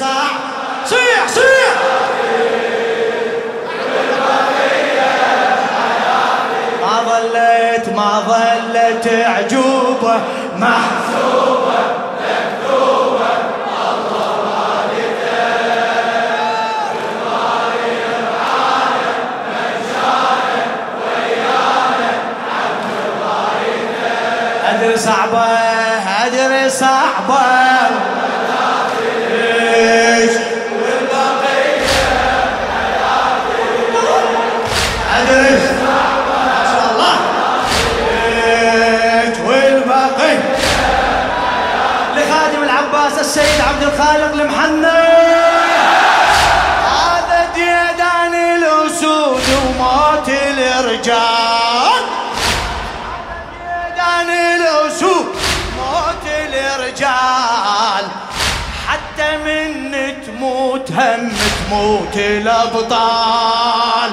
صح صيح صيح ما ظلت ما ظلت عجوبة محسوبة مكتوبة الله أدري صعبة أدري صعبة. عبد الخالق المحنى هذا ديدان الأسود وموت الرجال ديدان الأسود موت الرجال حتى من تموت هم تموت الأبطال.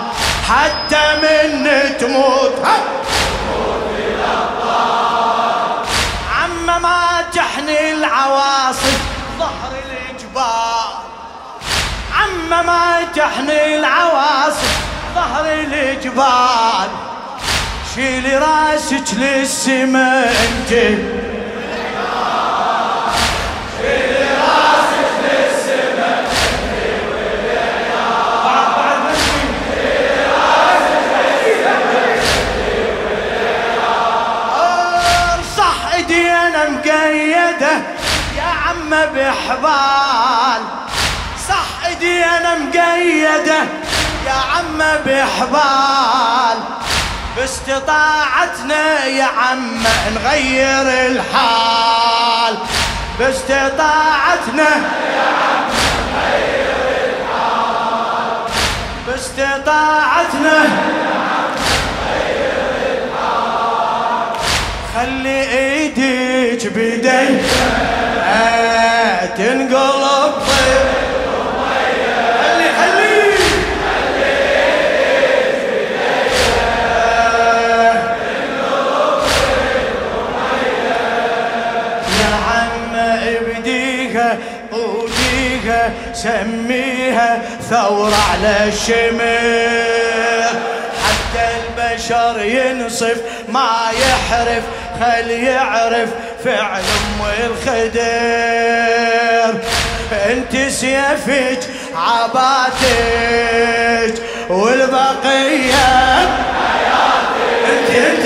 حتى من تموت هم تحني العواصف ظهر الجبال شيلي رأسك للسما انت بحبال صح ايدي أنا مقيدة يا عم بحبال باستطاعتنا يا عم نغير الحال. باستطاعتنا يا عم نغير الحال باستطاعتنا يا عم نغير الحال خلي إيديك بيدي ثورة على الشمر حتى البشر ينصف ما يحرف خل يعرف فعل أم الخدر أنت سيفك عباتك والبقية حياتك. انت أنت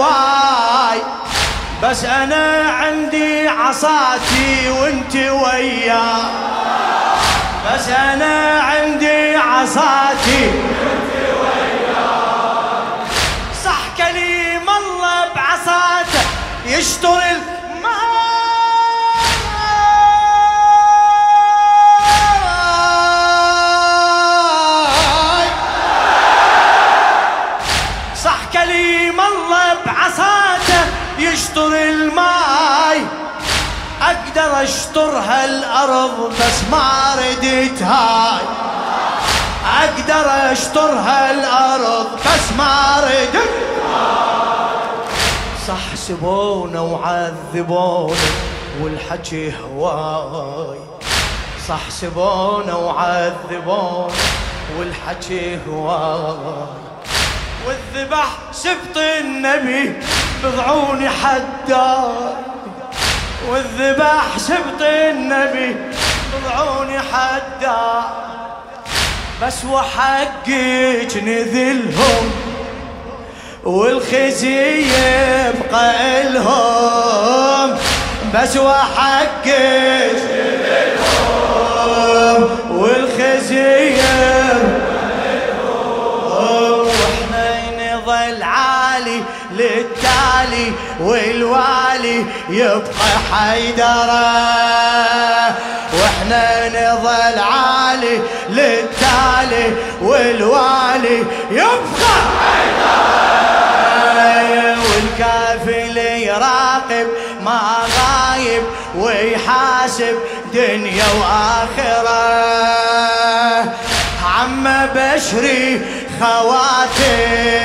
دواي بس أنا عندي عصاتي وأنت وياي بس أنا عندي عصاتي وأنت وياي صح كليم الله بعصاته يشتغل اشطر هالارض بس ما ردت هاي أقدر اشطر هالارض بس ما ردت صح سبونا وعذبونا والحكي هواي. صح سبونا وعذبونا والحكي هواي. والذبح سبط النبي بضعوني حداي. والذبح سبط النبي. بضعوني حداي بس وحقك نذلهم والخزي يبقى لهم. بس وحقك والخزي وإحنا نظل عالي للتالي. والوالي يبقى حيدره وإحنا نظل عالي للتالي والوالي يبقى والكافل يراقب ما غايب ويحاسب دنيا وآخرة. عم بشري خواتج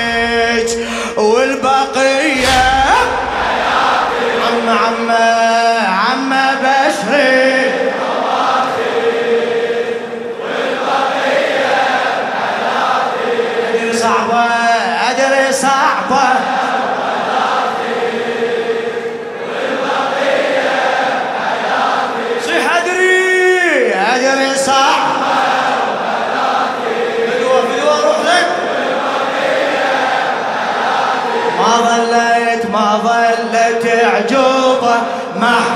والبقية عم ظلت عجوبة محسوبة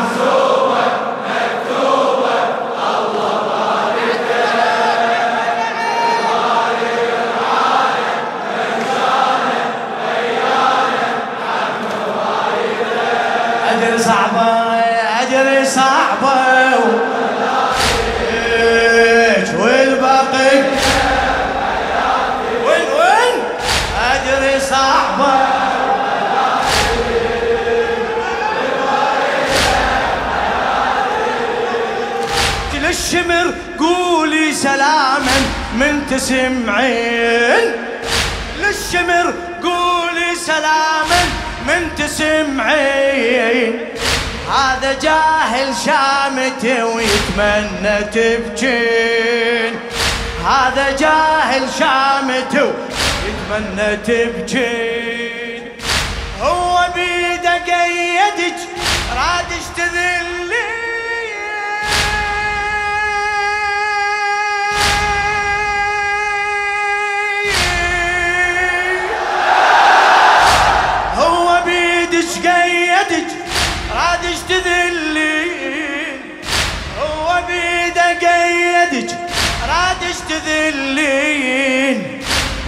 تسمعين. للشمر قولي سلاما من تسمعين. هذا جاهل شامته ويتمنى تبجين هذا جاهل شامته يتمنى تبجين هو بيده قيدك رادش تذلين بيدش قيدك رادش تذلين هو بيده قيدك رادش تذلين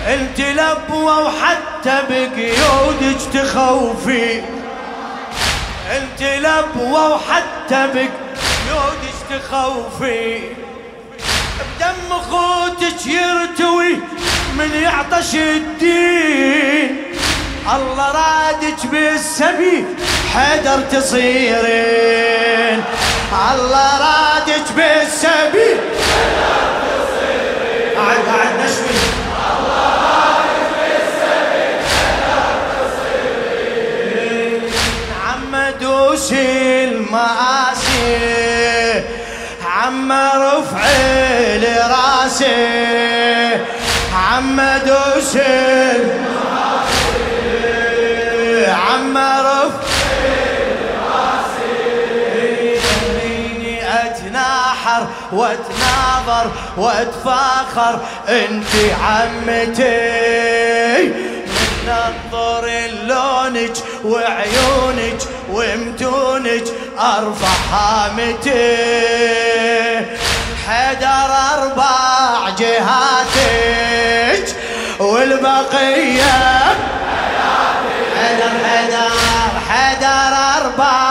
انت لبوة وحتى بقيودك تخوفي. انت لبوة وحتى بقيودك تخوفي. بدم خوتك يرتوي من يعطش الدين. الله رادك بالسبي حدر تصيرين. الله رادك بالسبي قاعد قاعد نشوي. عم دوس المآسي عم رفع لراسي. عم دوس عم واتناظر واتفاخر انت عمتي. ننظر لونك وعيونك ومتونك أرفع هامتي حدر أربع جهاتك والبقية. حدر حدر حدر أربع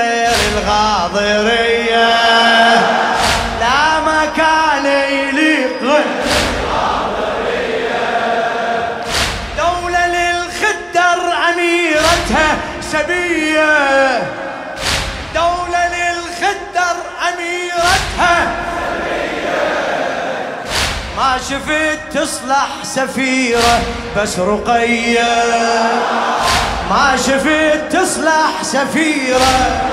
غير الغاضرية. لا مكان يليق دولة للخدر أميرتها سبية. دولة للخدر أميرتها ما شفت تصلح سفيرة بس رقية. ما شفت تصلح سفيرة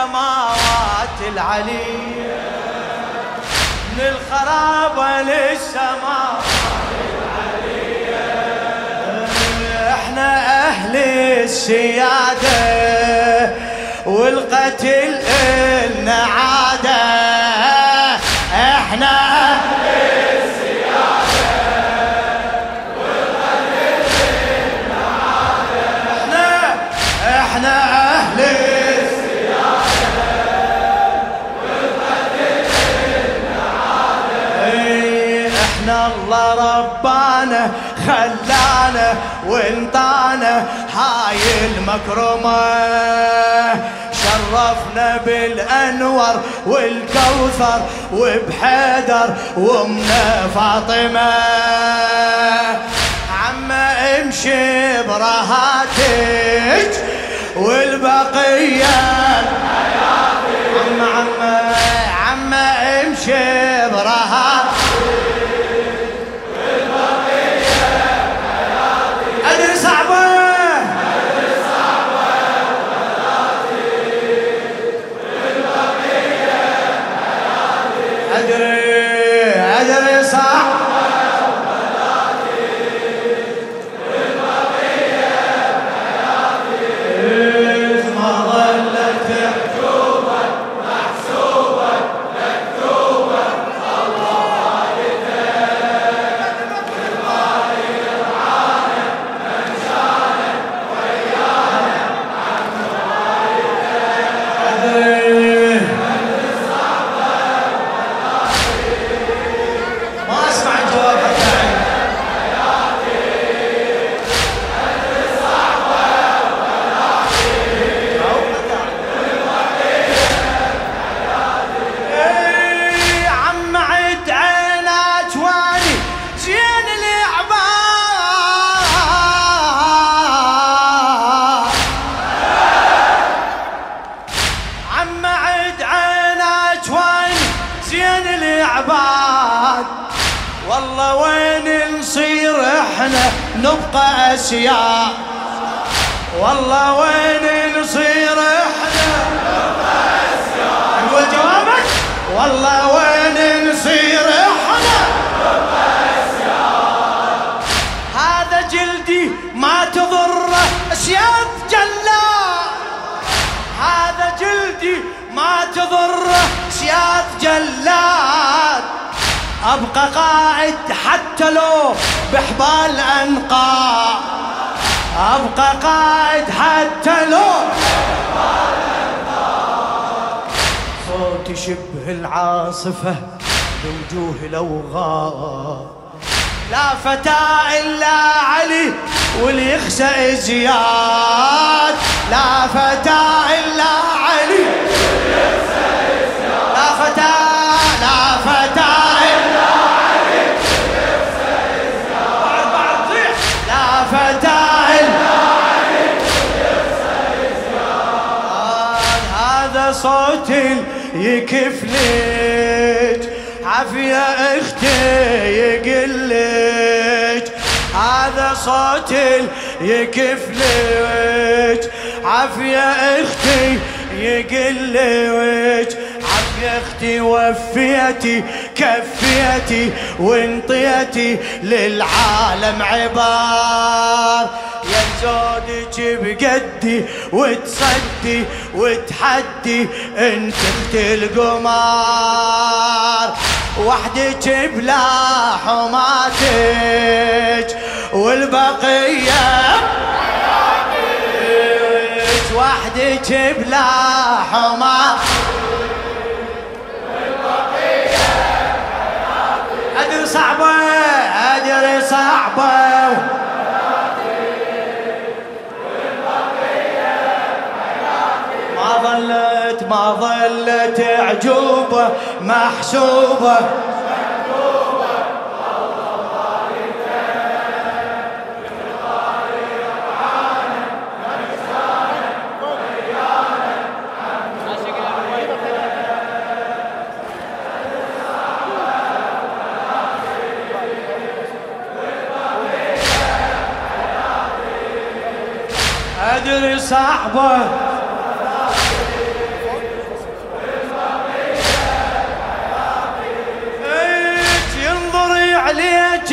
للسماوات العلية من الخرابة للسماوات العلية إحنا أهل السيادة والقتل ربانا خلانا وانطانا هاي المكرمة. شرفنا بالانور والكوثر وبحيدر وأمنا فاطمة. عم امشي برهاتك والبقية. عم عم عم امشي نبقى اسياد والله وين نصير إحنا؟ نقول جوابك والله وين نصير إحنا؟ هذا جلدي ما تضره اسياف جلاد هذا جلدي ما تضره سياف جلاد أبقى قاعد حتى لو بحبال انقاء أبقى قاعد حتى لو صوتي شبه العاصفة بوجوه الأوغار لا فتى إلا علي واللي يخشى لا فتى إلا علي صوت يكفلج عافية أختي يقلك هذا صوت يكفلك عافية أختي يقلك عافية أختي وفيتي كفيتي وانطيتي للعالم عبار. يا زودك بقدي وتصدي وتحدي انت القمار وحدك بلا حماتك والبقية وحدك بلا حماتك أدري صعبة. ما ظلت عجوبة محسوبة. أدري صعبة.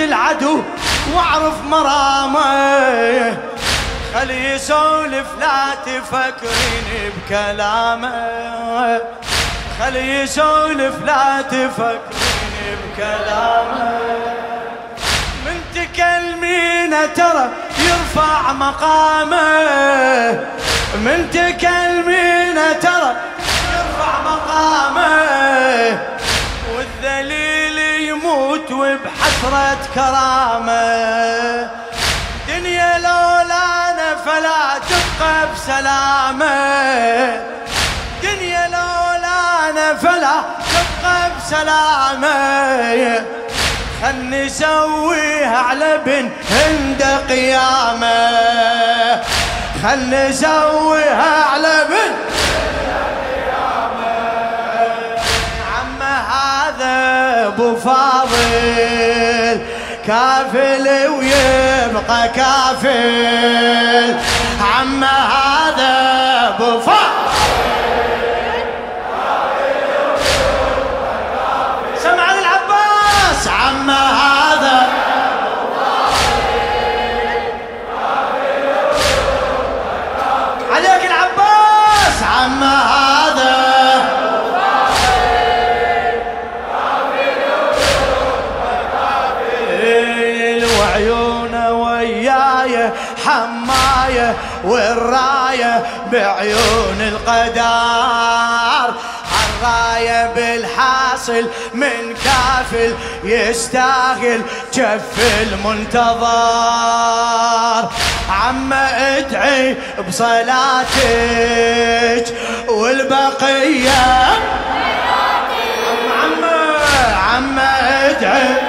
العدو واعرف مرامه خلي يسولف لا تفكرين بكلامه خلي يسولف لا تفكرين بكلامه من تكلمينه ترى يرفع مقامه من تكلمينه ترى يرفع مقامه يموت وبحسرة كرامة. دنيا لولانا فلا تبقى بسلامة. دنيا لولانا فلا تبقى بسلامة. خل نسويها على بن هند قيامة. خل نسويها على بن فاضل. كافل ويبقى كافل. عم هذا أبو سمع العباس بعيون القدار الراية بالحاصل من كافل يستاهل جف المنتظر. عم ادعي بصلاتك والبقية. عم عم ادعي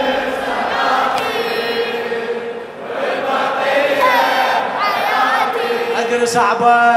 صعبة.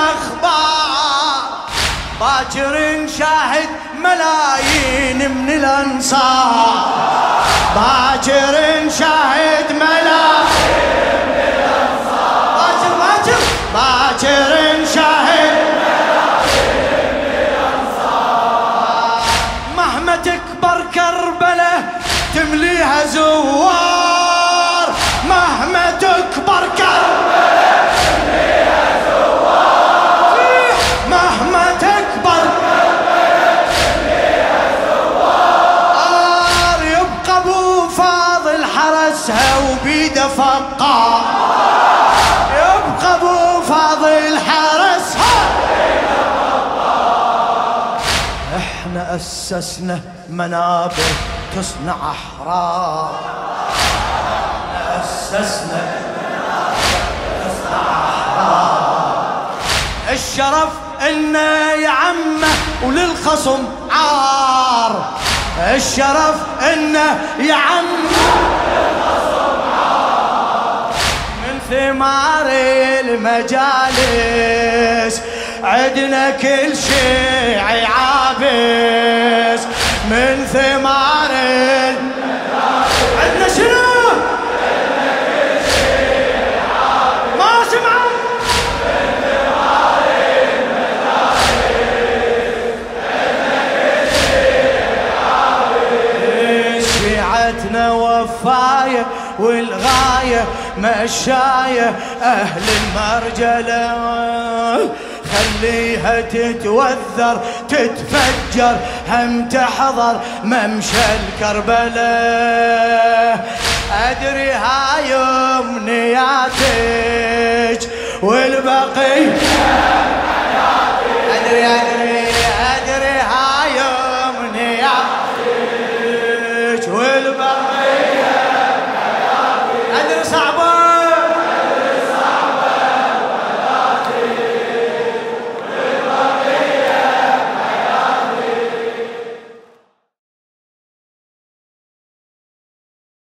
عندي أخبار باكر نشاهد ملايين من الأنصار. باكر نشاهد ملايين من الأنصار. باكر باكر باكر نشاهد تمليها زوار. أسسنا منابر تصنع أحرار. إحنا اسسنا تصنع أحرار. الشرف انه يا عمة وللخصم عار. الشرف انه يا عمة من ثمار المجالس عدنا كل شيء عابس من ثمار عدنا شنو؟ ما سمعت شيعتنا وفاية والغاية مشاية أهل المرجلة خليها تتوذر تتفجر هم تحضر ممشى الكربلاء. أدري هاي أمنياتك والبقي أدري أدري.